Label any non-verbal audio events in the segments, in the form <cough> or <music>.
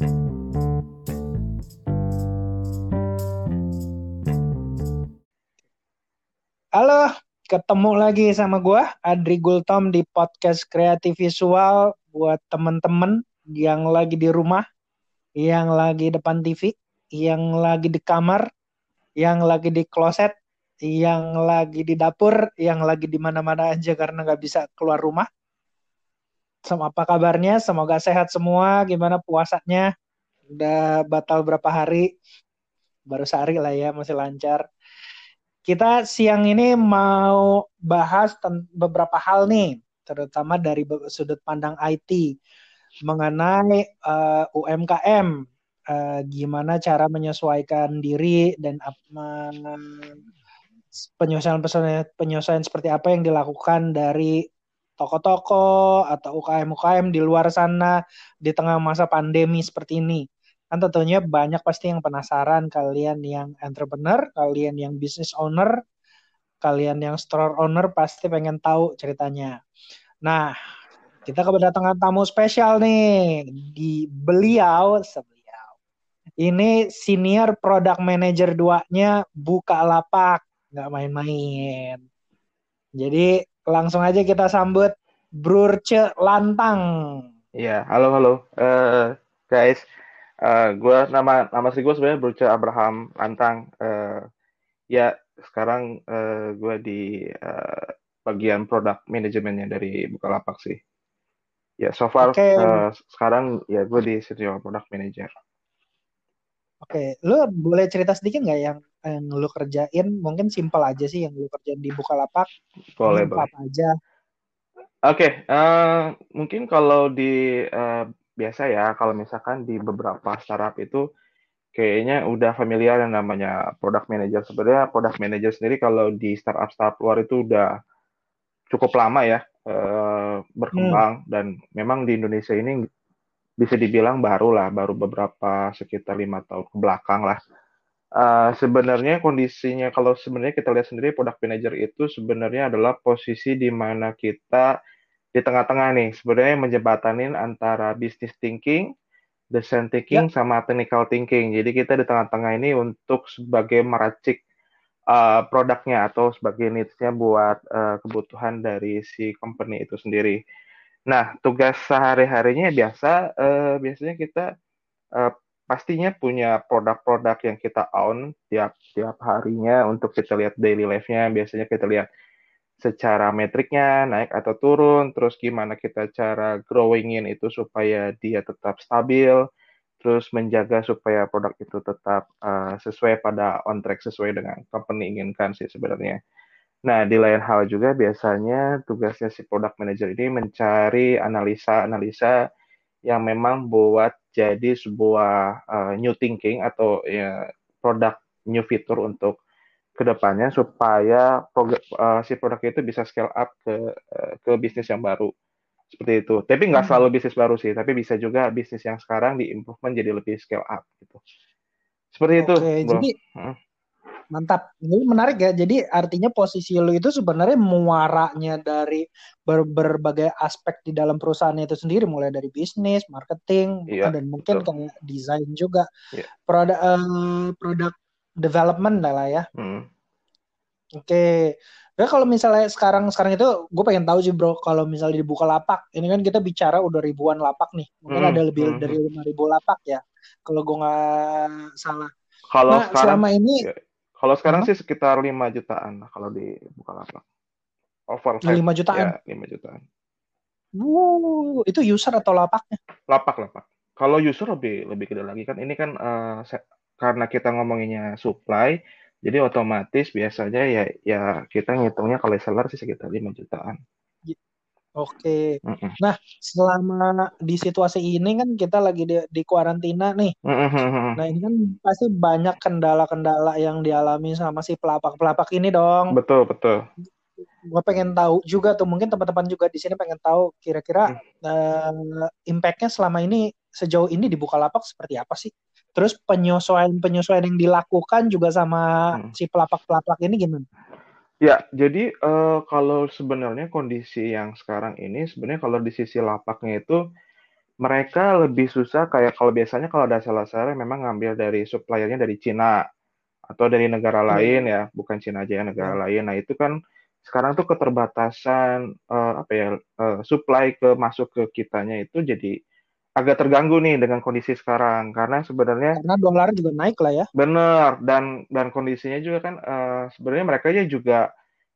Halo, ketemu lagi sama gue Adri Gultom di podcast Kreatif Visual buat temen-temen yang lagi di rumah, yang lagi depan TV, yang lagi di kamar, yang lagi di kloset, yang lagi di dapur, yang lagi di mana-mana aja karena nggak bisa keluar rumah. Apa kabarnya? Semoga sehat semua. Gimana puasanya? Udah batal berapa hari? Baru sehari lah ya, masih lancar kita siang ini mau bahas beberapa hal nih, terutama dari sudut pandang IT mengenai uh, eh, UMKM, uh, eh, gimana cara menyesuaikan diri dan penyesuaian penyesuaian seperti apa yang dilakukan dari toko-toko atau UKM-UKM di luar sana di tengah masa pandemi seperti ini kan tentunya banyak pasti yang penasaran kalian yang entrepreneur, kalian yang business owner, kalian yang store owner pasti pengen tahu ceritanya. Nah, kita kedatangan tamu spesial nih di beliau sebeliau. Ini senior product manager duanya buka lapak, nggak main-main. Jadi langsung aja kita sambut Brurce Lantang. Iya, halo halo uh, guys. Uh, eh, gue nama nama sih gue sebenarnya Bruce Abraham Lantang. Uh, ya sekarang uh, gue di uh, bagian produk manajemennya dari Bukalapak sih. Ya so far okay. uh, sekarang ya gue di senior product manager. Oke, okay. lu boleh cerita sedikit nggak yang yang lu kerjain? Mungkin simpel aja sih yang lu kerjain di Bukalapak. Boleh, boleh. Apa aja? Oke, okay, uh, mungkin kalau di uh, biasa ya kalau misalkan di beberapa startup itu kayaknya udah familiar yang namanya product manager. Sebenarnya product manager sendiri kalau di startup startup luar itu udah cukup lama ya uh, berkembang hmm. dan memang di Indonesia ini bisa dibilang baru lah, baru beberapa sekitar lima tahun ke belakang lah. Uh, sebenarnya kondisinya kalau sebenarnya kita lihat sendiri product manager itu sebenarnya adalah posisi di mana kita di tengah-tengah nih sebenarnya menjebatanin antara business thinking, design thinking ya. sama technical thinking. Jadi kita di tengah-tengah ini untuk sebagai meracik uh, produknya atau sebagai needs-nya buat uh, kebutuhan dari si company itu sendiri. Nah, tugas sehari-harinya biasa uh, biasanya kita uh, pastinya punya produk-produk yang kita own tiap tiap harinya untuk kita lihat daily life-nya. Biasanya kita lihat secara metriknya naik atau turun, terus gimana kita cara growingin itu supaya dia tetap stabil, terus menjaga supaya produk itu tetap uh, sesuai pada on track sesuai dengan company inginkan sih sebenarnya. Nah, di lain hal juga biasanya tugasnya si product manager ini mencari analisa-analisa yang memang buat jadi sebuah uh, new thinking atau ya, produk new fitur untuk ke depannya supaya uh, si produk itu bisa scale up ke uh, ke bisnis yang baru seperti itu. Tapi nggak hmm. selalu bisnis baru sih, tapi bisa juga bisnis yang sekarang di improvement jadi lebih scale up gitu. Seperti Oke, itu. Jadi hmm. Mantap. Ini menarik ya. Jadi artinya posisi lo itu sebenarnya muaranya dari ber berbagai aspek di dalam perusahaan itu sendiri, mulai dari bisnis, marketing, iya, dan mungkin kayak desain juga. Iya. Produk uh, produk development lah ya. Hmm. Oke. Okay. Ya kalau misalnya sekarang sekarang itu gue pengen tahu sih bro kalau misalnya dibuka lapak ini kan kita bicara udah ribuan lapak nih mungkin hmm, ada lebih hmm. dari lima ribu lapak ya kalau gue nggak salah. Kalau nah, sekarang selama ini ya, kalau sekarang sih sekitar lima jutaan lah kalau di buka lapak. Over lima jutaan. Ya, lima jutaan. Wow, itu user atau lapaknya? Lapak lapak. Kalau user lebih lebih gede lagi kan ini kan uh, karena kita ngomonginnya supply, jadi otomatis biasanya ya ya kita ngitungnya kalau seller sih sekitar 5 jutaan. Oke. Mm -mm. Nah, selama di situasi ini kan kita lagi di, di kuarantina nih. Mm. Nah, ini kan pasti banyak kendala-kendala yang dialami sama si pelapak-pelapak ini dong. Betul, betul. Gue pengen tahu juga tuh, mungkin teman-teman juga di sini pengen tahu kira-kira mm. uh, impact-nya selama ini sejauh ini di Bukalapak seperti apa sih? Terus penyesuaian-penyesuaian yang dilakukan juga sama hmm. si pelapak-pelapak ini gimana? Ya, jadi uh, kalau sebenarnya kondisi yang sekarang ini sebenarnya kalau di sisi lapaknya itu mereka lebih susah kayak kalau biasanya kalau ada seller-seller memang ngambil dari suppliernya dari Cina atau dari negara iya. lain ya, bukan Cina aja ya, negara yeah. lain. Nah, itu kan sekarang tuh keterbatasan uh, apa ya uh, supply ke masuk ke kitanya itu jadi agak terganggu nih dengan kondisi sekarang. Karena sebenarnya karena dolar juga naik lah ya. Benar dan dan kondisinya juga kan uh, sebenarnya mereka juga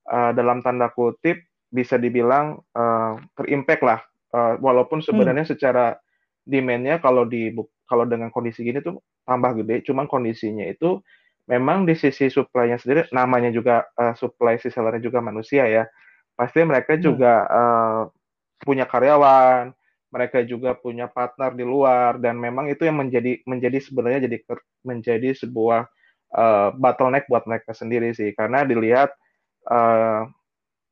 uh, dalam tanda kutip bisa dibilang uh, terimpact lah. Uh, walaupun sebenarnya hmm. secara demandnya kalau di kalau dengan kondisi gini tuh tambah gede. Cuman kondisinya itu memang di sisi supply-nya sendiri namanya juga uh, supply si sellernya juga manusia ya. Pasti mereka hmm. juga uh, punya karyawan mereka juga punya partner di luar dan memang itu yang menjadi menjadi sebenarnya jadi menjadi sebuah uh, bottleneck buat mereka sendiri sih. Karena dilihat uh,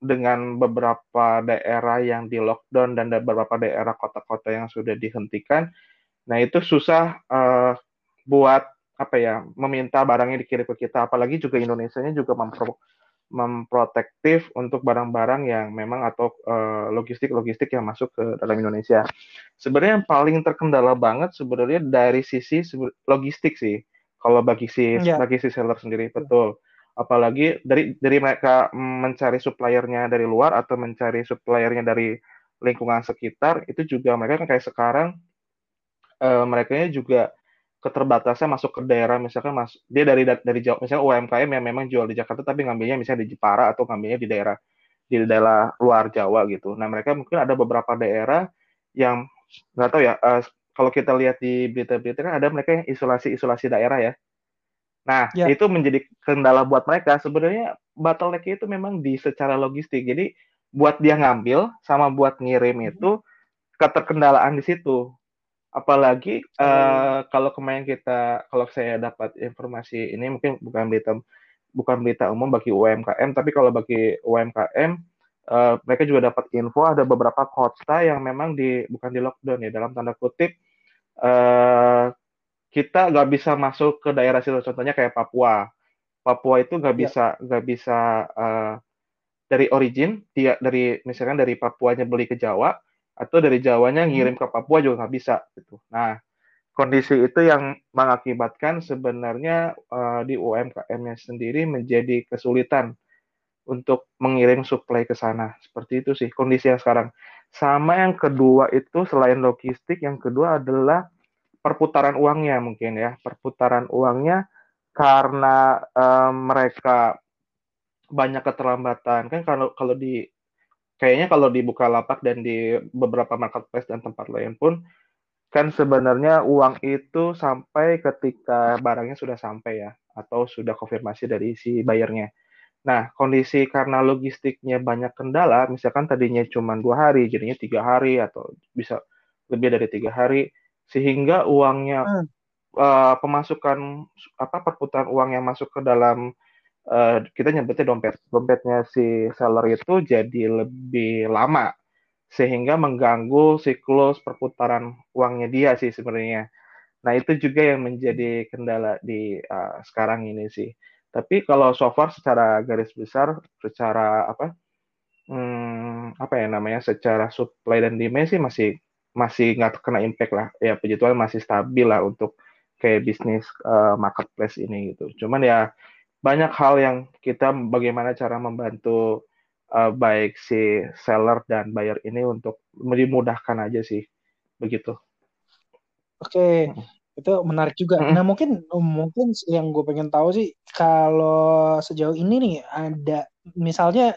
dengan beberapa daerah yang di lockdown dan beberapa daerah kota-kota yang sudah dihentikan nah itu susah uh, buat apa ya meminta barangnya dikirim ke kita. Apalagi juga Indonesia juga mempro, memprotektif untuk barang-barang yang memang atau logistik-logistik uh, yang masuk ke dalam Indonesia. Sebenarnya yang paling terkendala banget sebenarnya dari sisi logistik sih. Kalau bagi si yeah. bagi si seller sendiri betul. Apalagi dari dari mereka mencari suppliernya dari luar atau mencari suppliernya dari lingkungan sekitar itu juga mereka kan kayak sekarang uh, mereka juga keterbatasan masuk ke daerah misalkan mas dia dari dari Jawa misalnya UMKM yang memang jual di Jakarta tapi ngambilnya misalnya di Jepara atau ngambilnya di daerah di daerah luar Jawa gitu. Nah mereka mungkin ada beberapa daerah yang nggak tahu ya uh, kalau kita lihat di berita-berita kan ada mereka yang isolasi isolasi daerah ya. Nah ya. itu menjadi kendala buat mereka sebenarnya bottleneck itu memang di secara logistik. Jadi buat dia ngambil sama buat ngirim hmm. itu keterkendalaan di situ apalagi uh, kalau kemarin kita kalau saya dapat informasi ini mungkin bukan berita bukan berita umum bagi UMKM tapi kalau bagi UMKM uh, eh, mereka juga dapat info ada beberapa kota yang memang di bukan di lockdown ya dalam tanda kutip uh, kita nggak bisa masuk ke daerah situ contohnya kayak Papua Papua itu nggak ya. bisa nggak ya. bisa uh, dari origin dia dari misalkan dari Papuanya beli ke Jawa atau dari Jawanya hmm. ngirim ke Papua juga nggak bisa gitu. Nah kondisi itu yang mengakibatkan sebenarnya uh, di UMKM-nya sendiri menjadi kesulitan untuk mengirim suplai ke sana. Seperti itu sih kondisi yang sekarang. Sama yang kedua itu selain logistik, yang kedua adalah perputaran uangnya mungkin ya. Perputaran uangnya karena um, mereka banyak keterlambatan kan kalau kalau di kayaknya kalau dibuka lapak dan di beberapa marketplace dan tempat lain pun kan sebenarnya uang itu sampai ketika barangnya sudah sampai ya atau sudah konfirmasi dari si bayarnya. Nah kondisi karena logistiknya banyak kendala, misalkan tadinya cuma dua hari, jadinya tiga hari atau bisa lebih dari tiga hari, sehingga uangnya hmm. uh, pemasukan apa perputaran uang yang masuk ke dalam uh, kita nyebutnya dompet dompetnya si seller itu jadi lebih lama sehingga mengganggu siklus perputaran uangnya dia sih sebenarnya. Nah itu juga yang menjadi kendala di uh, sekarang ini sih. Tapi kalau so far secara garis besar, secara apa, hmm, apa ya namanya, secara supply dan demand sih masih masih nggak kena impact lah. Ya puji masih stabil lah untuk kayak bisnis uh, marketplace ini gitu. Cuman ya banyak hal yang kita bagaimana cara membantu uh, baik si seller dan buyer ini untuk dimudahkan aja sih begitu. Oke, hmm. itu menarik juga. Hmm. Nah mungkin mungkin yang gue pengen tahu sih kalau sejauh ini nih ada misalnya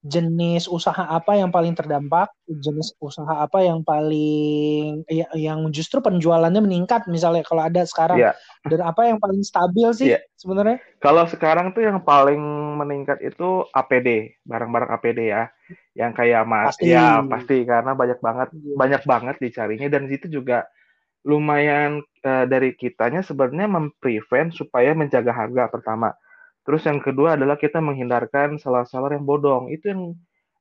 jenis usaha apa yang paling terdampak, jenis usaha apa yang paling ya, yang justru penjualannya meningkat misalnya kalau ada sekarang yeah. dan apa yang paling stabil sih yeah. sebenarnya? Kalau sekarang tuh yang paling meningkat itu APD, barang-barang APD ya. Yang kayak mas pasti. ya pasti karena banyak banget yeah. banyak banget dicarinya dan itu juga lumayan uh, dari kitanya sebenarnya memprevent supaya menjaga harga pertama Terus yang kedua adalah kita menghindarkan salah-salah yang bodong. Itu yang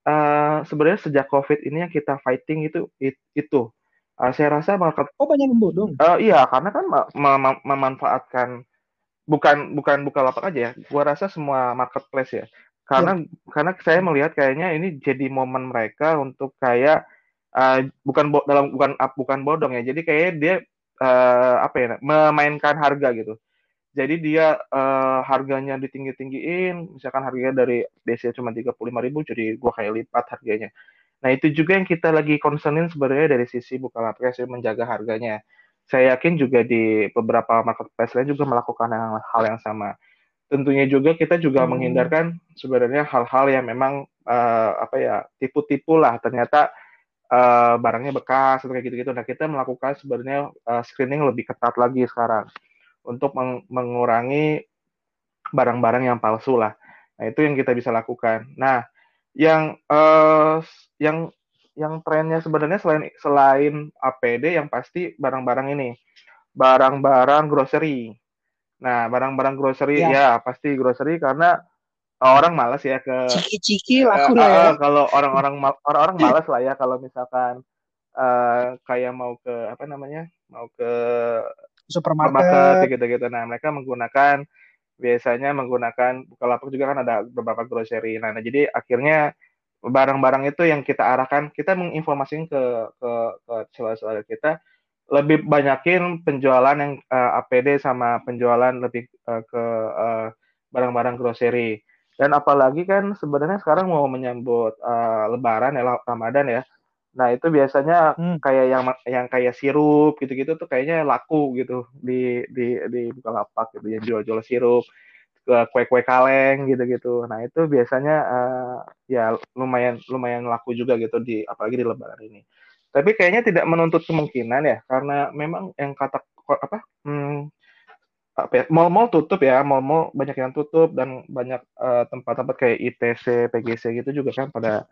uh, sebenarnya sejak COVID ini yang kita fighting itu itu. Uh, saya rasa market Oh banyak yang bodong. Uh, iya, karena kan mem memanfaatkan bukan bukan buka lapak aja ya. Gua rasa semua marketplace ya. Karena ya. karena saya melihat kayaknya ini jadi momen mereka untuk kayak uh, bukan bo dalam bukan bukan bodong ya. Jadi kayak dia uh, apa ya memainkan harga gitu. Jadi dia uh, harganya ditinggi-tinggiin, misalkan harganya dari DC cuma tiga puluh lima ribu, jadi gua kayak lipat harganya. Nah itu juga yang kita lagi concernin sebenarnya dari sisi Bukalapak sih menjaga harganya. Saya yakin juga di beberapa marketplace lain juga melakukan yang, hal yang sama. Tentunya juga kita juga hmm. menghindarkan sebenarnya hal-hal yang memang uh, apa ya tipu-tipu lah. Ternyata uh, barangnya bekas atau kayak gitu-gitu. Nah kita melakukan sebenarnya uh, screening lebih ketat lagi sekarang untuk meng mengurangi barang-barang yang palsu lah. Nah, itu yang kita bisa lakukan. Nah, yang uh, yang yang trennya sebenarnya selain selain APD yang pasti barang-barang ini. Barang-barang grocery. Nah, barang-barang grocery ya. ya pasti grocery karena orang malas ya ke ciki-ciki laku uh, lah ya. kalau orang-orang orang-orang malas lah ya kalau misalkan uh, kayak mau ke apa namanya? mau ke supermarket gitu-gitu. Nah, mereka menggunakan biasanya menggunakan Bukalapak juga kan ada beberapa grocery. Nah, nah jadi akhirnya barang-barang itu yang kita arahkan, kita menginformasikan ke ke ke saudara-saudara kita lebih banyakin penjualan yang uh, eh, APD sama penjualan lebih uh, ke barang barang-barang grocery. Dan apalagi kan sebenarnya sekarang mau menyambut uh, Lebaran ya Ramadan ya. Nah, itu biasanya hmm. kayak yang yang kayak sirup gitu-gitu tuh kayaknya laku gitu di di di Bukalapak gitu yang jual-jual sirup kue-kue kaleng gitu-gitu. Nah, itu biasanya uh, ya lumayan lumayan laku juga gitu di apalagi di lebaran ini. Tapi kayaknya tidak menuntut kemungkinan ya karena memang yang kata apa hmm, apa ya, mall-mall tutup ya, mall-mall banyak yang tutup dan banyak tempat eh, tempat-tempat kayak ITC, PGC gitu juga kan pada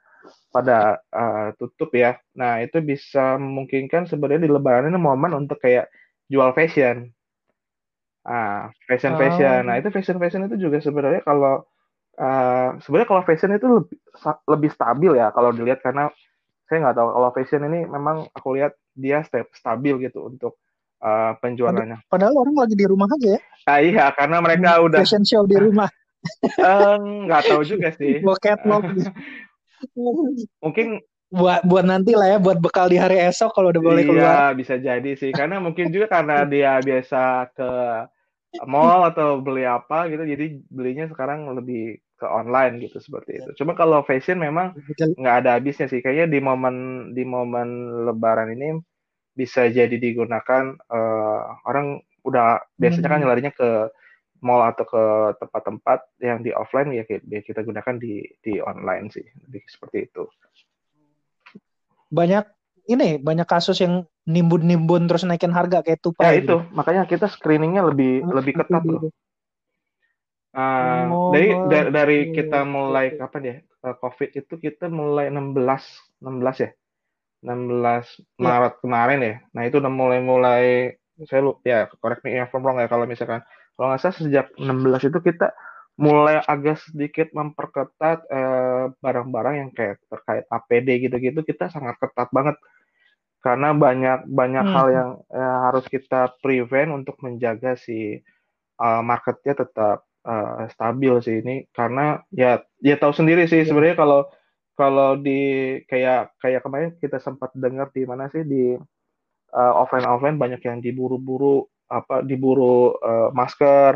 pada uh, tutup ya. Nah, itu bisa memungkinkan sebenarnya di lebaran ini momen untuk kayak jual fashion. Ah, fashion fashion. Nah, oh. itu fashion fashion itu juga sebenarnya kalau uh, sebenarnya kalau fashion itu lebih lebih stabil ya kalau dilihat karena saya nggak tahu kalau fashion ini memang aku lihat dia step stabil gitu untuk uh, penjualannya. Padahal orang lagi di rumah aja ya. Ah, iya, karena mereka hmm, udah fashion show di rumah. <laughs> nggak uh, tahu juga sih. Catwalk. <laughs> mungkin buat buat nanti lah ya buat bekal di hari esok kalau udah boleh iya, keluar. Iya, bisa jadi sih. Karena mungkin juga karena dia biasa ke mall atau beli apa gitu, jadi belinya sekarang lebih ke online gitu seperti itu. Cuma kalau fashion memang nggak ada habisnya sih. Kayaknya di momen di momen Lebaran ini bisa jadi digunakan uh, orang udah biasanya kan hmm. larinya ke mall atau ke tempat-tempat yang di offline ya kita gunakan di di online sih. Lebih seperti itu. Banyak ini banyak kasus yang nimbun-nimbun terus naikin harga kayak tupai ya gitu. itu. Makanya kita screeningnya lebih oh, lebih ketat loh. Uh, oh, dari, dari dari kita mulai kapan ya? Uh, COVID itu kita mulai 16 16 ya? 16 ya. Maret kemarin ya. Nah itu udah mulai mulai saya lu ya correct me if I'm wrong ya kalau misalkan kalau nggak salah sejak 16 itu kita mulai agak sedikit memperketat eh, barang-barang eh, yang kayak terkait APD gitu-gitu kita sangat ketat banget karena banyak banyak hmm. hal yang eh, harus kita prevent untuk menjaga si uh, marketnya tetap uh, stabil sih ini karena ya ya tahu sendiri sih ya. sebenarnya kalau kalau di kayak kayak kemarin kita sempat dengar di mana sih di uh, offline offline banyak yang diburu-buru apa diburu uh, masker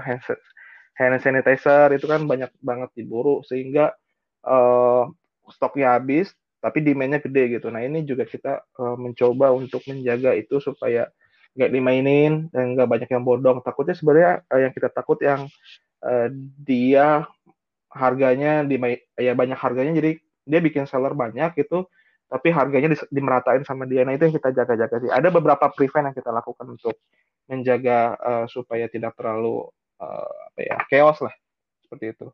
hand, sanitizer itu kan banyak banget diburu sehingga uh, stoknya habis tapi demandnya gede gitu. Nah ini juga kita uh, mencoba untuk menjaga itu supaya nggak dimainin dan nggak banyak yang bodong. Takutnya sebenarnya uh, yang kita takut yang uh, dia harganya di ya banyak harganya jadi dia bikin seller banyak gitu tapi harganya di, dimeratain sama dia. Nah itu yang kita jaga-jaga sih. Ada beberapa prevent yang kita lakukan untuk menjaga uh, supaya tidak terlalu uh, apa ya chaos lah. Seperti itu.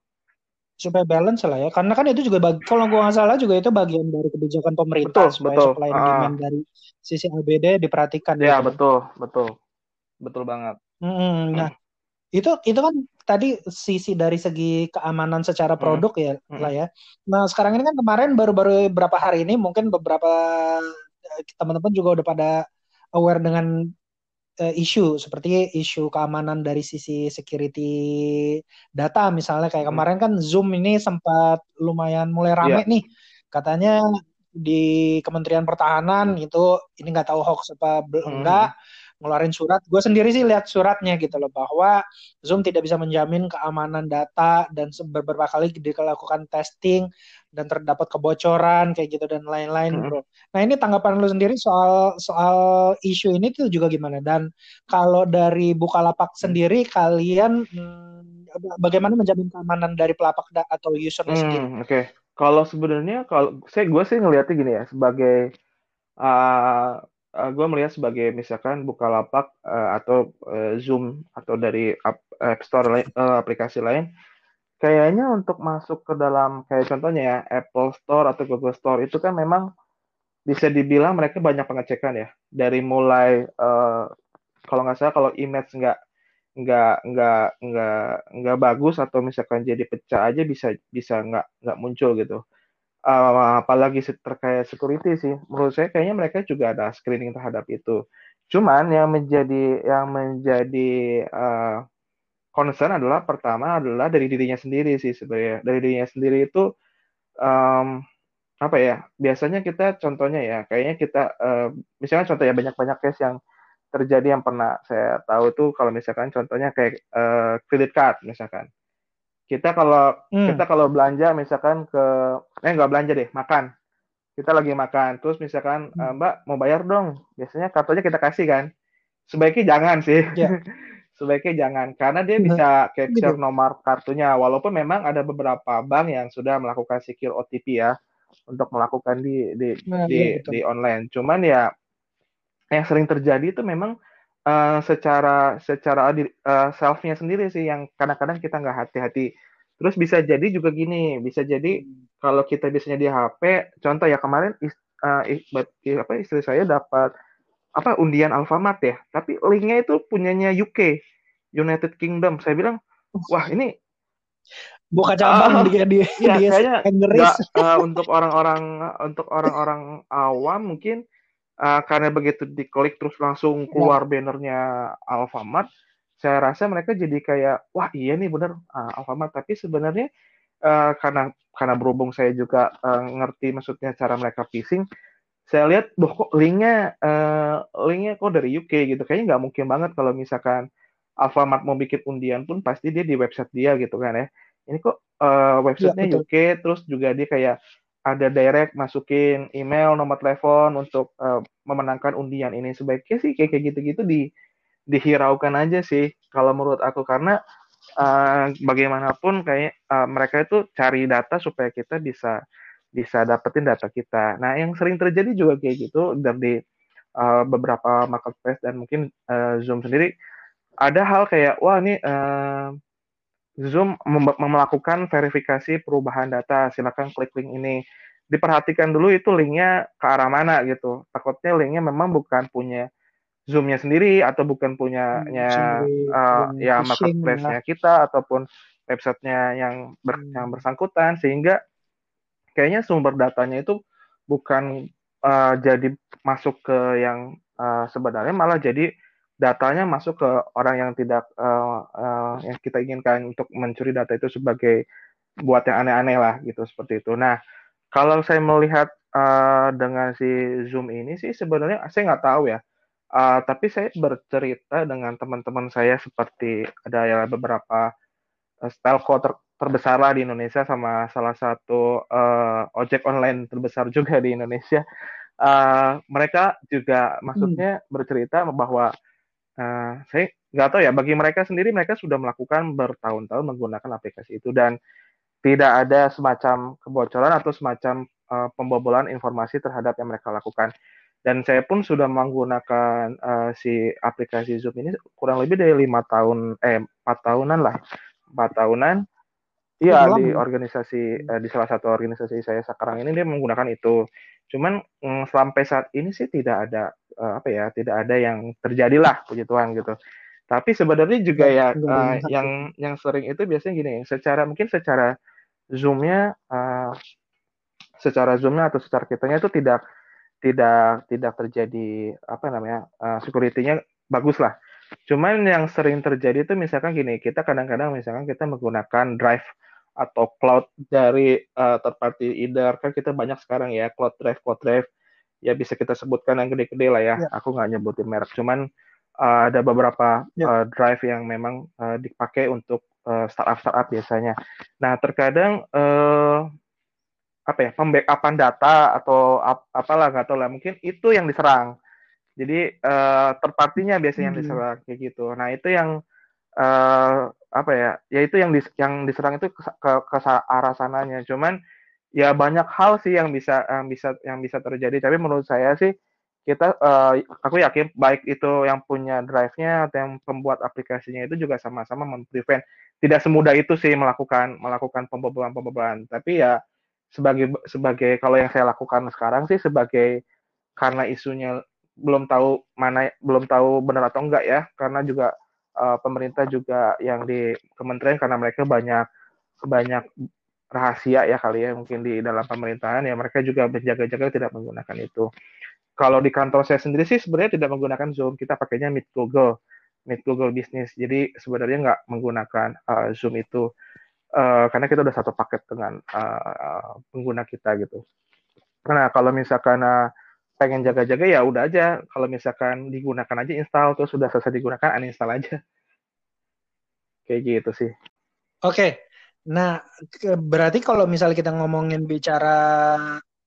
Supaya balance lah ya. Karena kan itu juga bagi kalau gue nggak salah juga itu bagian dari kebijakan pemerintah betul, supaya betul. supply uh, demand dari sisi ABD diperhatikan ya gitu. betul betul. Betul banget. Hmm, nah itu itu kan tadi sisi dari segi keamanan secara hmm. produk hmm. ya hmm. lah ya. Nah sekarang ini kan kemarin baru-baru beberapa hari ini mungkin beberapa eh, teman-teman juga udah pada aware dengan uh, isu seperti isu keamanan dari sisi security data misalnya kayak hmm. kemarin kan Zoom ini sempat lumayan mulai rame yeah. nih katanya di Kementerian Pertahanan itu ini nggak tahu hoax apa enggak hmm ngeluarin surat. Gue sendiri sih lihat suratnya gitu loh bahwa Zoom tidak bisa menjamin keamanan data dan beberapa kali dilakukan testing dan terdapat kebocoran kayak gitu dan lain-lain, hmm. bro. Nah ini tanggapan lu sendiri soal soal isu ini tuh juga gimana? Dan kalau dari Bukalapak sendiri kalian hmm, bagaimana menjamin keamanan dari pelapak atau usernya hmm, sendiri? Oke, okay. kalau sebenarnya kalau saya gue sih ngelihatnya gini ya sebagai uh, uh, eh, gue melihat sebagai misalkan Bukalapak uh, atau uh, Zoom atau dari App, App Store uh, aplikasi lain kayaknya untuk masuk ke dalam kayak contohnya ya Apple Store atau Google Store itu kan memang bisa dibilang mereka banyak pengecekan ya. Dari mulai uh, kalau nggak salah kalau image nggak nggak nggak nggak nggak bagus atau misalkan jadi pecah aja bisa bisa nggak nggak muncul gitu uh, apalagi terkait security sih menurut saya kayaknya mereka juga ada screening terhadap itu. Cuman yang menjadi yang menjadi uh, concern adalah pertama adalah dari dirinya sendiri sih sebenarnya. Dari dirinya sendiri itu um, apa ya biasanya kita contohnya ya kayaknya kita uh, misalnya contoh ya banyak-banyak case yang terjadi yang pernah saya tahu tuh kalau misalkan contohnya kayak uh, credit card misalkan kita kalau hmm. kita kalau belanja misalkan ke eh nggak belanja deh makan kita lagi makan terus misalkan hmm. Eh, mbak mau bayar dong biasanya kartunya kita kasih kan sebaiknya jangan sih yeah. <laughs> sebaiknya jangan karena dia bisa capture gitu. nomor kartunya walaupun memang ada beberapa bank yang sudah melakukan secure OTP ya untuk melakukan di di nah, di, ya, di online cuman ya yang sering terjadi itu memang uh, secara secara uh, selfnya sendiri sih yang kadang-kadang kita nggak hati-hati. Terus bisa jadi juga gini, bisa jadi hmm. kalau kita biasanya di HP, contoh ya kemarin is, uh, is, apa istri saya dapat apa undian Alfamart ya, tapi linknya itu punyanya UK, United Kingdom. Saya bilang, wah ini buka cabang uh, dia di ya, di kayaknya gak, uh, untuk orang-orang untuk orang-orang awam mungkin uh, karena begitu diklik terus langsung iya. keluar ya. bannernya Alfamart, saya rasa mereka jadi kayak wah iya nih bener uh, Alfamart tapi sebenarnya uh, karena karena berhubung saya juga uh, ngerti maksudnya cara mereka phishing, saya lihat loh kok linknya uh, linknya kok dari UK gitu kayaknya nggak mungkin banget kalau misalkan Alfamart mau bikin undian pun pasti dia di website dia gitu kan ya ini kok uh, websitenya ya, UK terus juga dia kayak ada direct masukin email nomor telepon untuk uh, memenangkan undian ini sebaiknya sih kayak kayak gitu-gitu di dihiraukan aja sih kalau menurut aku karena uh, bagaimanapun kayak uh, mereka itu cari data supaya kita bisa bisa dapetin data kita. Nah yang sering terjadi juga kayak gitu dari uh, beberapa marketplace dan mungkin uh, Zoom sendiri ada hal kayak wah ini uh, Zoom mem melakukan verifikasi perubahan data, silakan klik link ini. Diperhatikan dulu itu linknya ke arah mana gitu. Takutnya linknya memang bukan punya Zoom-nya sendiri atau bukan punyanya hmm, uh, ya marketplace-nya kita ataupun websitenya yang ber, hmm. yang bersangkutan sehingga kayaknya sumber datanya itu bukan uh, jadi masuk ke yang uh, sebenarnya malah jadi datanya masuk ke orang yang tidak uh, uh, yang kita inginkan untuk mencuri data itu sebagai buat yang aneh-aneh lah gitu seperti itu. Nah kalau saya melihat uh, dengan si Zoom ini sih sebenarnya saya nggak tahu ya. Uh, tapi saya bercerita dengan teman-teman saya seperti ada ya beberapa uh, telco ter terbesar lah di Indonesia sama salah satu uh, ojek online terbesar <laughs> juga di Indonesia. Uh, mereka juga maksudnya hmm. bercerita bahwa uh, saya nggak tahu ya bagi mereka sendiri mereka sudah melakukan bertahun-tahun menggunakan aplikasi itu dan tidak ada semacam kebocoran atau semacam uh, pembobolan informasi terhadap yang mereka lakukan. Dan saya pun sudah menggunakan uh, si aplikasi Zoom ini kurang lebih dari lima tahun eh empat tahunan lah. Empat tahunan. Iya di organisasi uh, di salah satu organisasi saya sekarang ini dia menggunakan itu. Cuman mm, sampai saat ini sih tidak ada uh, apa ya, tidak ada yang terjadilah puji Tuhan gitu. Tapi sebenarnya juga ya, ya uh, yang yang sering itu biasanya gini, secara mungkin secara zoomnya, uh, secara zoomnya atau secara kitanya itu tidak tidak tidak terjadi apa namanya uh, security-nya bagus lah. Cuman yang sering terjadi itu misalkan gini, kita kadang-kadang misalkan kita menggunakan drive atau cloud dari uh, third party either kan kita banyak sekarang ya cloud drive cloud drive ya bisa kita sebutkan yang gede-gede lah ya. ya. Aku nggak nyebutin merek, cuman uh, ada beberapa ya. uh, drive yang memang uh, dipakai untuk uh, startup startup biasanya. Nah terkadang uh, apa ya pembackupan data atau ap apalah nggak tahu lah mungkin itu yang diserang. Jadi uh, terpartinya biasanya hmm. yang diserang kayak gitu. Nah itu yang uh, apa ya ya itu yang dis, yang diserang itu ke, ke, ke arah sananya. Cuman ya banyak hal sih yang bisa yang bisa yang bisa terjadi. Tapi menurut saya sih kita uh, aku yakin baik itu yang punya drive-nya atau yang pembuat aplikasinya itu juga sama-sama memprevent tidak semudah itu sih melakukan melakukan pembobolan pembobolan tapi ya sebagai sebagai kalau yang saya lakukan sekarang sih sebagai karena isunya belum tahu mana belum tahu benar atau enggak ya. Karena juga uh, pemerintah juga yang di kementerian karena mereka banyak banyak rahasia ya kali ya mungkin di dalam pemerintahan ya mereka juga berjaga-jaga tidak menggunakan itu. Kalau di kantor saya sendiri sih sebenarnya tidak menggunakan Zoom, kita pakainya Meet Google, Meet Google Business. Jadi sebenarnya nggak menggunakan uh, Zoom itu uh, karena kita udah satu paket dengan uh, pengguna kita gitu. Nah kalau misalkan uh, pengen jaga-jaga ya udah aja kalau misalkan digunakan aja install terus sudah selesai digunakan uninstall aja kayak gitu sih oke okay. nah berarti kalau misalnya kita ngomongin bicara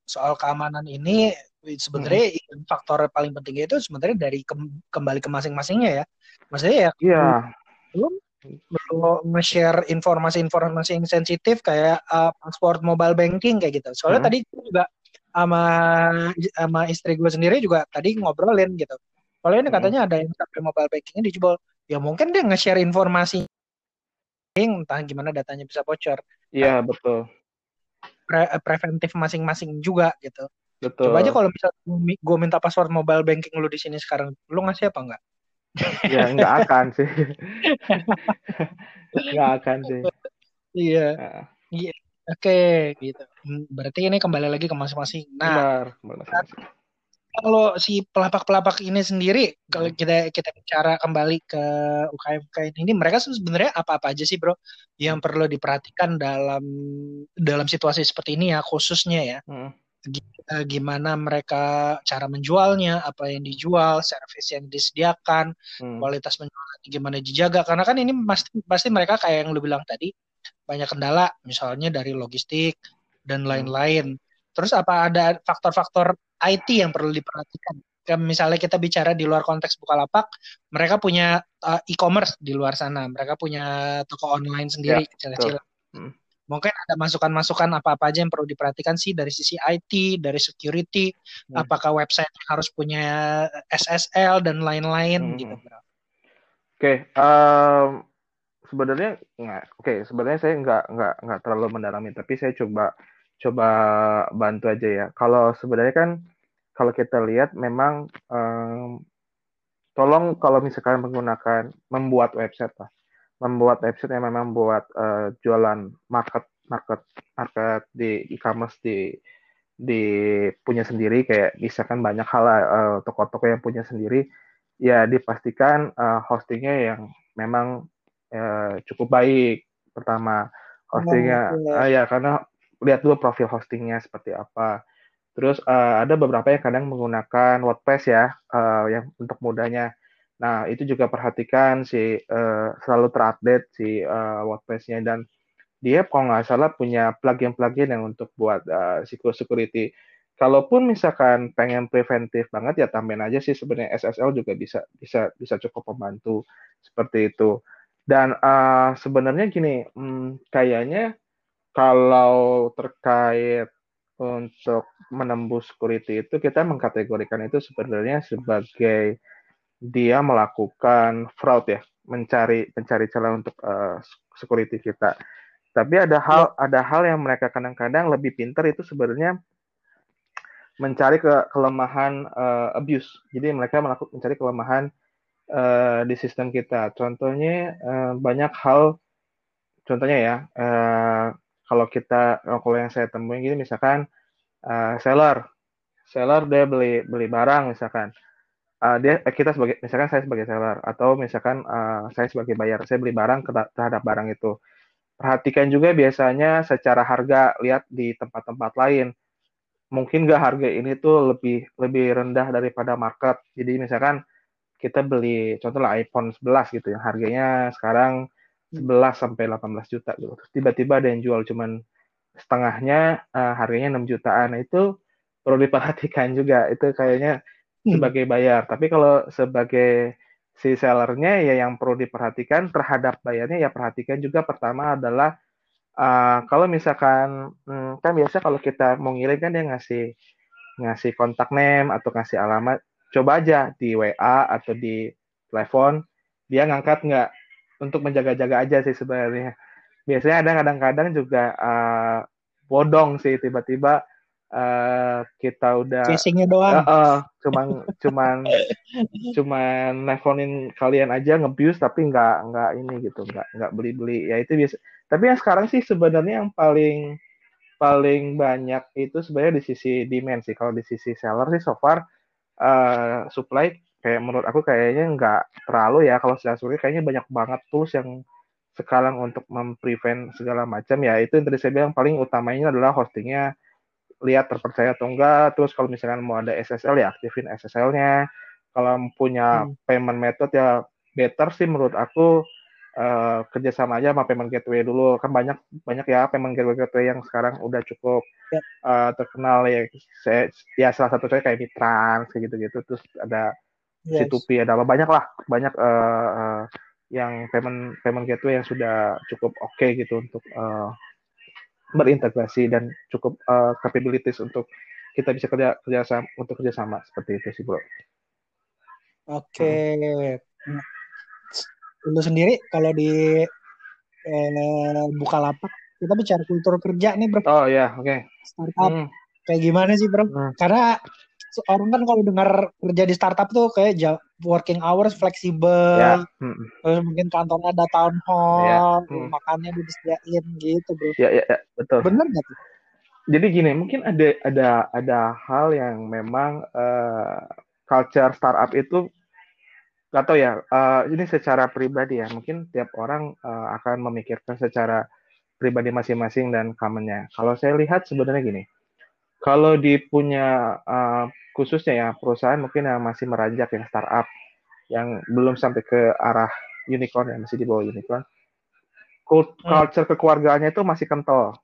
soal keamanan ini sebenarnya hmm. faktor paling penting itu sebenarnya dari ke, kembali ke masing-masingnya ya maksudnya ya yeah. belum belum nge-share informasi-informasi yang sensitif kayak uh, password mobile banking kayak gitu. Soalnya hmm. tadi juga sama sama istri gue sendiri juga tadi ngobrolin gitu. Kalau ini katanya ada yang sampai mobile bankingnya dijual, ya mungkin dia nge-share informasi entah gimana datanya bisa bocor. Iya nah, betul. Pre preventif masing-masing juga gitu. Betul. Coba aja kalau bisa gue minta password mobile banking lu di sini sekarang, lu ngasih apa enggak? ya nggak akan sih. <laughs> nggak akan sih. Iya. Iya. Oke, gitu. Hmm, berarti ini kembali lagi ke masing-masing. Nah, Benar, kalau si pelapak-pelapak ini sendiri, hmm. kalau kita kita bicara kembali ke UKM UKM ini, mereka sebenarnya apa-apa aja sih, bro, yang hmm. perlu diperhatikan dalam dalam situasi seperti ini ya, khususnya ya. Hmm. Eh, gimana mereka cara menjualnya, apa yang dijual, servis yang disediakan, hmm. kualitas penjualan gimana dijaga. Karena kan ini pasti pasti mereka kayak yang lu bilang tadi, banyak kendala, misalnya dari logistik dan hmm. lain-lain. Terus apa ada faktor-faktor IT yang perlu diperhatikan? Misalnya kita bicara di luar konteks Bukalapak, mereka punya uh, e-commerce di luar sana, mereka punya toko online sendiri ya, kecil-kecil. Hmm. Mungkin ada masukan-masukan apa-apa aja yang perlu diperhatikan sih dari sisi IT, dari security, hmm. apakah website harus punya SSL dan lain-lain hmm. gitu, Oke, okay. um, sebenarnya nggak oke okay, sebenarnya saya nggak nggak nggak terlalu mendalami tapi saya coba coba bantu aja ya. Kalau sebenarnya kan kalau kita lihat memang um, tolong kalau misalkan menggunakan membuat website lah. Membuat website yang memang buat uh, jualan market market market di e-commerce di di punya sendiri kayak misalkan banyak hal uh, toko-toko yang punya sendiri ya dipastikan uh, hostingnya yang memang ya, cukup baik. Pertama hostingnya oh, ya karena lihat dulu profil hostingnya seperti apa. Terus uh, ada beberapa yang kadang menggunakan WordPress ya uh, yang untuk mudahnya nah itu juga perhatikan si uh, selalu terupdate si uh, WordPress-nya. Dan dia kalau nggak salah punya plugin-plugin yang untuk buat uh, security. Kalaupun misalkan pengen preventif banget ya tambahin aja sih. Sebenarnya SSL juga bisa bisa bisa cukup membantu. Seperti itu dan uh, sebenarnya gini, hmm, kayaknya kalau terkait untuk menembus security itu kita mengkategorikan itu sebenarnya sebagai dia melakukan fraud ya, mencari mencari celah untuk uh, security kita. Tapi ada hal ya. ada hal yang mereka kadang-kadang lebih pintar itu sebenarnya mencari ke kelemahan uh, abuse. Jadi mereka melakukan mencari kelemahan uh, di sistem kita. Contohnya uh, banyak hal, contohnya ya, uh, kalau kita kalau yang saya temuin gini misalkan uh, seller, seller dia beli beli barang misalkan, uh, dia kita sebagai misalkan saya sebagai seller atau misalkan uh, saya sebagai bayar, saya beli barang terhadap barang itu. perhatikan juga biasanya secara harga lihat di tempat-tempat lain mungkin nggak harga ini tuh lebih lebih rendah daripada market jadi misalkan kita beli contoh lah iPhone 11 gitu yang harganya sekarang 11 sampai 18 juta gitu. Terus tiba-tiba ada yang jual cuman setengahnya uh, harganya 6 jutaan. Nah, itu perlu diperhatikan juga itu kayaknya hmm. sebagai bayar. Tapi kalau sebagai si sellernya ya yang perlu diperhatikan terhadap bayarnya ya perhatikan juga pertama adalah uh, kalau misalkan hmm, kan biasa kalau kita mau ngirim kan dia ngasih ngasih kontak name atau ngasih alamat coba aja di WA atau di telepon dia ngangkat nggak? Untuk menjaga-jaga aja sih sebenarnya. Biasanya ada kadang-kadang juga uh, bodong sih tiba-tiba uh, kita udah casingnya doang. Uh, uh, cuman cuman cuman nelfonin kalian aja ngebius tapi nggak nggak ini gitu nggak nggak beli beli ya itu biasa. Tapi yang sekarang sih sebenarnya yang paling paling banyak itu sebenarnya di sisi demand sih. Kalau di sisi seller sih so far uh, supply kayak menurut aku kayaknya nggak terlalu ya. Kalau secara sulit kayaknya banyak banget tools yang sekarang untuk memprevent segala macam. Ya itu yang tadi saya bilang paling utamanya adalah hostingnya. Lihat terpercaya atau enggak. Terus kalau misalkan mau ada SSL ya aktifin SSL-nya kalau punya hmm. payment method ya better sih menurut aku uh, kerjasama aja sama payment gateway dulu kan banyak banyak ya payment gateway gateway yang sekarang udah cukup yep. uh, terkenal ya saya ya salah satu saya kayak Mitrans kayak gitu gitu terus ada yes. C2P ada banyak lah banyak uh, uh, yang payment payment gateway yang sudah cukup oke okay gitu untuk uh, berintegrasi dan cukup uh, capabilities untuk kita bisa kerja kerja sama untuk kerjasama seperti itu sih bro. Oke, hmm. Untuk sendiri kalau di eh, lapak kita bicara kultur kerja nih bro. Oh ya, oke. Okay. Startup hmm. kayak gimana sih bro? Hmm. Karena orang kan kalau dengar kerja di startup tuh kayak working hours fleksibel, ya. hmm. terus mungkin kantornya ada town hall, ya. hmm. makannya disediain gitu bro. Ya, ya, ya betul. Bener nggak tuh? Jadi gini, mungkin ada ada ada hal yang memang uh, culture startup itu nggak tahu ya. Uh, ini secara pribadi ya, mungkin tiap orang uh, akan memikirkan secara pribadi masing-masing dan commonnya. Kalau saya lihat sebenarnya gini, kalau di punya uh, khususnya ya perusahaan mungkin yang masih meranjak yang startup yang belum sampai ke arah unicorn ya masih di bawah unicorn hmm. culture hmm. kekeluargaannya itu masih kental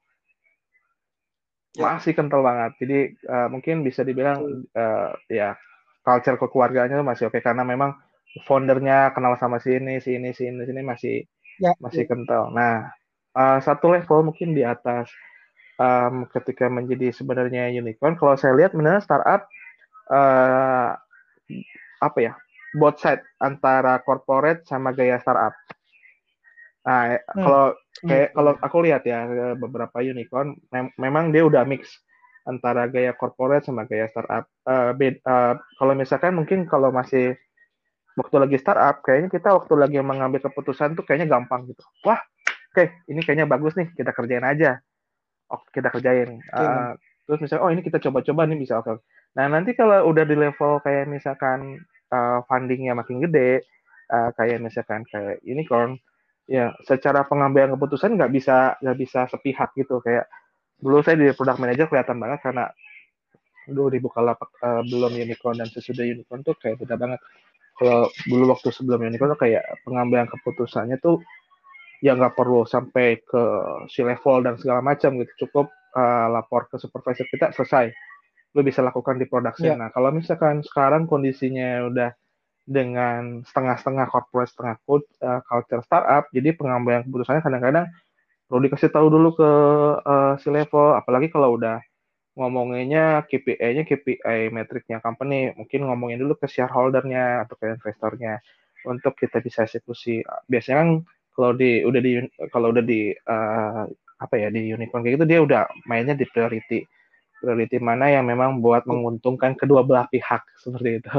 ya. masih kental banget jadi uh, mungkin bisa dibilang uh, ya culture kekeluargaannya itu masih oke okay, karena memang foundernya kenal sama si ini si ini si ini si ini masih ya, masih ya. kental nah uh, satu level mungkin di atas um, ketika menjadi sebenarnya unicorn kalau saya lihat benar startup uh, apa ya both side antara corporate sama gaya startup. Nah, hmm. kalau kayak hmm. kalau aku lihat ya beberapa unicorn mem memang dia udah mix antara gaya corporate sama gaya startup. Uh, bed, uh, kalau misalkan mungkin kalau masih waktu lagi startup, kayaknya kita waktu lagi mengambil keputusan tuh kayaknya gampang gitu. Wah, oke, okay, ini kayaknya bagus nih, kita kerjain aja. Oke, kita kerjain. Uh, terus misalnya, oh ini kita coba-coba nih bisa oke. Okay. Nah, nanti kalau udah di level kayak misalkan uh, fundingnya makin gede, uh, kayak misalkan kayak unicorn, ya secara pengambilan keputusan nggak bisa nggak bisa sepihak gitu kayak dulu saya di product manager kelihatan banget karena dulu di Bukalapak uh, belum unicorn dan sesudah unicorn tuh kayak beda banget. Kalau dulu waktu sebelum unicorn tuh kayak pengambilan keputusannya tuh ya nggak perlu sampai ke si level dan segala macam gitu cukup uh, lapor ke supervisor kita selesai lo bisa lakukan di production. Yeah. Nah, kalau misalkan sekarang kondisinya udah dengan setengah-setengah corporate, setengah uh, culture startup, jadi pengambilan keputusannya kadang-kadang perlu dikasih tahu dulu ke uh, si level, apalagi kalau udah ngomonginnya KPI-nya KPI metriknya company, mungkin ngomongin dulu ke shareholdernya atau ke investornya untuk kita bisa eksekusi. Biasanya kan kalau di udah di kalau udah di uh, apa ya di unicorn kayak gitu dia udah mainnya di priority priority mana yang memang buat menguntungkan kedua belah pihak <laughs> seperti itu.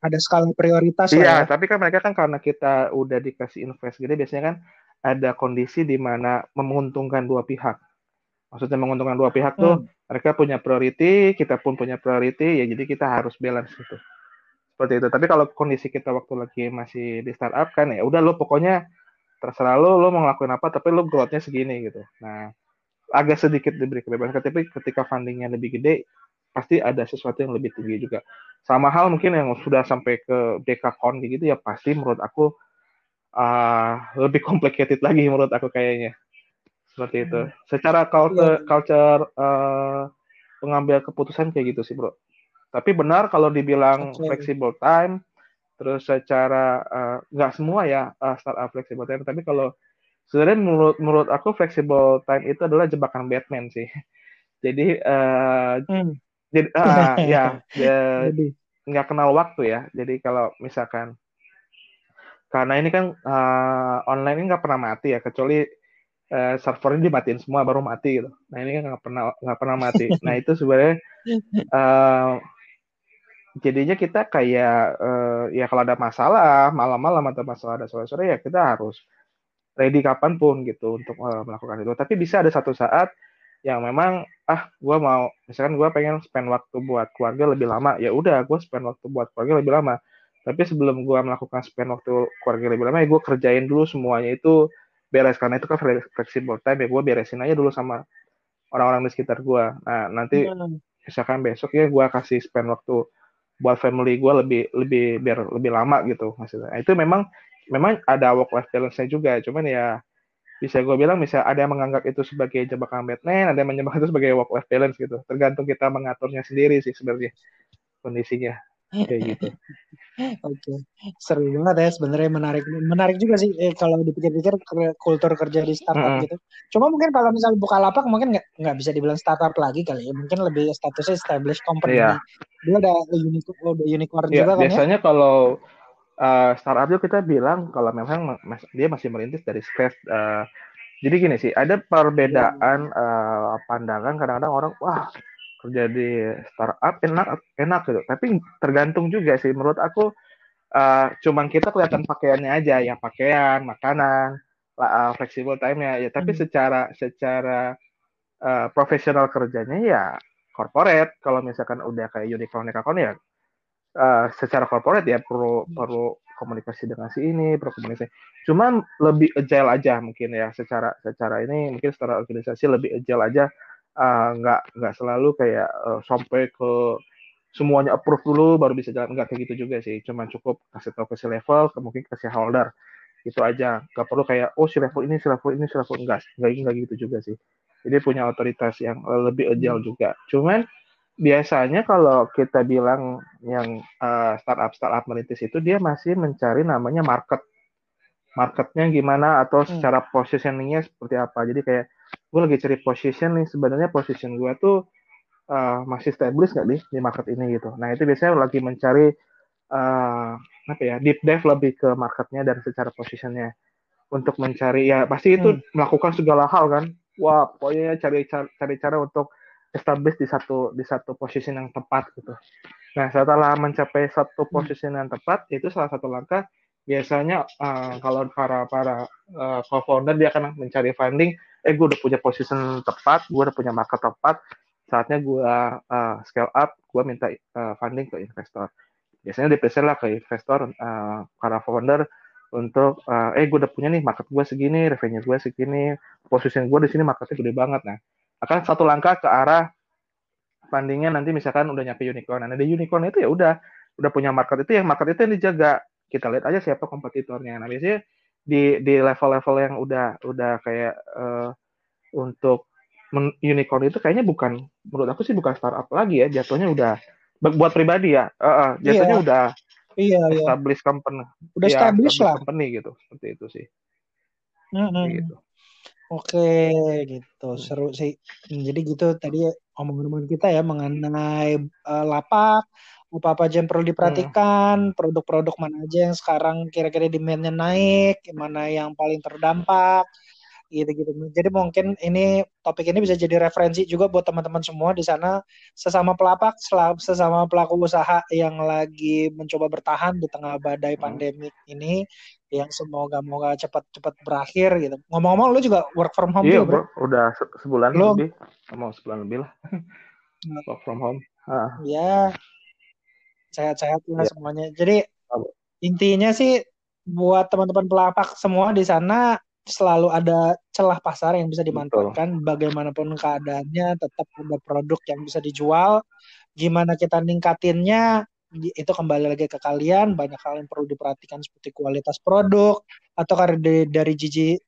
Ada skala prioritas Iya, ya. tapi kan mereka kan karena kita udah dikasih invest gede biasanya kan ada kondisi di mana menguntungkan dua pihak. Maksudnya menguntungkan dua pihak hmm. tuh mereka punya priority, kita pun punya priority, ya jadi kita harus balance gitu. Seperti itu. Tapi kalau kondisi kita waktu lagi masih di startup kan ya udah lo pokoknya terserah lo lo mau ngelakuin apa tapi lo growth-nya segini gitu nah agak sedikit diberi kebebasan tapi ketika fundingnya lebih gede pasti ada sesuatu yang lebih tinggi juga sama hal mungkin yang sudah sampai ke dekakon gitu ya pasti menurut aku uh, lebih <laughs> complicated lagi menurut aku kayaknya seperti itu hmm. secara culture yeah. culture uh, pengambil keputusan kayak gitu sih bro tapi benar kalau dibilang okay. flexible time terus secara uh, nggak semua ya uh, startup flexible time tapi kalau sebenarnya menurut menurut aku flexible time itu adalah jebakan Batman sih <laughs> jadi uh, hmm. jadi uh, <laughs> ya nggak kenal waktu ya jadi kalau misalkan karena ini kan uh, online ini nggak pernah mati ya kecuali uh, servernya dimatiin semua baru mati gitu. Nah ini kan nggak pernah nggak pernah mati. <laughs> Nah itu sebenarnya uh, jadinya kita kayak uh, ya kalau ada masalah malam-malam atau masalah ada sore-sore ya kita harus ready kapan pun gitu untuk uh, melakukan itu. Tapi bisa ada satu saat yang memang ah gue mau misalkan gue pengen spend waktu buat keluarga lebih lama ya udah gue spend waktu buat keluarga lebih lama. Tapi sebelum gue melakukan spend waktu keluarga lebih lama ya gue kerjain dulu semuanya itu beres karena itu kan flexible time ya gue beresin aja dulu sama orang-orang di sekitar gue nah nanti hmm. misalkan besok ya gue kasih spend waktu buat family gue lebih lebih biar lebih lama gitu maksudnya. Nah, itu memang memang ada work life balance-nya juga, cuman ya bisa gue bilang bisa ada yang menganggap itu sebagai jebakan Batman, ada yang menyebut itu sebagai work life balance gitu. Tergantung kita mengaturnya sendiri sih sebenarnya kondisinya kayak gitu. Oke, seru banget ya sebenarnya menarik menarik juga sih eh, kalau dipikir-pikir kultur kerja di startup mm gitu. Cuma mungkin kalau misalnya buka lapak mungkin nggak nggak bisa dibilang startup lagi kali ya, mungkin lebih statusnya established company. Yeah. Dia ada unicorn, udah unicorn yeah, juga kan biasanya ya. Biasanya kalau uh, startup itu kita bilang kalau memang mas, dia masih merintis dari scratch. Uh, jadi gini sih, ada perbedaan yeah. uh, pandangan kadang-kadang orang wah kerja di startup enak enak gitu. Tapi tergantung juga sih. Menurut aku uh, cuman kita kelihatan pakaiannya aja ya pakaian makanan uh, flexible time ya, ya tapi hmm. secara secara uh, profesional kerjanya ya corporate. Kalau misalkan udah kayak unicorn unicorn ya uh, secara corporate ya perlu hmm. perlu komunikasi dengan si ini perlu komunikasi. Cuman lebih agile aja mungkin ya. Secara secara ini mungkin secara organisasi lebih agile aja uh, nggak nggak selalu kayak uh, sampai ke semuanya approve dulu baru bisa jalan. Nggak kayak gitu juga sih. Cuma cukup kasih tahu ke si level ke mungkin ke si holder. Itu aja. Nggak perlu kayak oh si level ini si level ini si level enggak nggak nggak gitu juga sih. Jadi punya otoritas yang lebih agile hmm. juga. Cuman biasanya kalau kita bilang yang uh, startup startup merintis itu dia masih mencari namanya market. Marketnya gimana atau hmm. secara positioningnya seperti apa. Jadi kayak gue lagi cari position nih sebenarnya position gue tuh uh, masih established nggak nih di market ini gitu? Nah itu biasanya lagi mencari uh, apa ya deep dive lebih ke marketnya dan secara positionnya. Untuk mencari ya pasti itu hmm. melakukan segala hal kan? Wah pokoknya cari cari cara untuk establish di satu di satu position yang tepat gitu. Nah setelah mencapai satu hmm. position yang tepat itu salah satu langkah. Biasanya uh, kalau para para uh, co-founder dia akan mencari funding eh gue udah punya posisi tepat gue udah punya market tepat. Saatnya gue uh, scale up gue minta uh, funding ke investor. Biasanya dipresent lah ke investor uh, para founder untuk uh, eh gue udah punya nih market gue segini revenue gue segini posisi gue di sini marketnya gede banget. Nah akan satu langkah ke arah fundingnya nanti misalkan udah nyampe unicorn. Nah di unicorn itu ya udah udah punya market itu yang market itu yang dijaga. Kita lihat aja siapa kompetitornya. Nah biasanya di di level-level yang udah udah kayak uh, untuk unicorn itu kayaknya bukan menurut aku sih bukan startup lagi ya jatuhnya udah buat pribadi ya uh, uh, jatuhnya iya. udah iya, iya. established company udah ya, established lah company gitu seperti itu sih mm -hmm. gitu. Oke, gitu. Seru sih. Jadi gitu tadi omongan-omongan kita ya mengenai uh, lapak, apa-apa aja yang perlu diperhatikan, hmm. produk-produk mana aja yang sekarang kira-kira demandnya naik, mana yang paling terdampak, gitu-gitu. Jadi mungkin ini topik ini bisa jadi referensi juga buat teman-teman semua di sana sesama pelapak, sesama pelaku usaha yang lagi mencoba bertahan di tengah badai hmm. pandemik ini yang semoga moga cepat-cepat berakhir gitu. Ngomong-ngomong lu juga work from home iya, juga, bro. Udah sebulan lu, lebih. Mau sebulan lebih lah. work from home. Ah. Ya, sehat-sehat lah ya. semuanya. Jadi intinya sih buat teman-teman pelapak semua di sana selalu ada celah pasar yang bisa dimanfaatkan Betul. bagaimanapun keadaannya tetap ada produk yang bisa dijual gimana kita ningkatinnya itu kembali lagi ke kalian banyak hal yang perlu diperhatikan seperti kualitas produk atau karena dari dari jiji,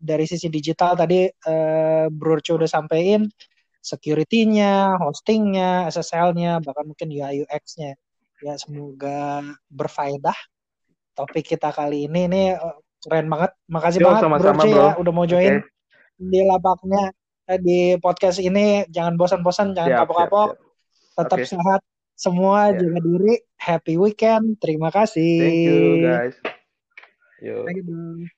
dari sisi digital tadi uh, Bro udah sampein security-nya, hostingnya, SSL-nya, bahkan mungkin UI UX-nya. Ya semoga berfaedah. Topik kita kali ini ini eh, keren banget. Makasih Yo, banget sama -sama, bro, bro ya udah mau join okay. di lapaknya eh, di podcast ini. Jangan bosan-bosan, jangan kapok-kapok. Tetap okay. sehat semua, yeah. jaga diri. Happy weekend. Terima kasih. Thank you guys. Yo. Thank you, bro.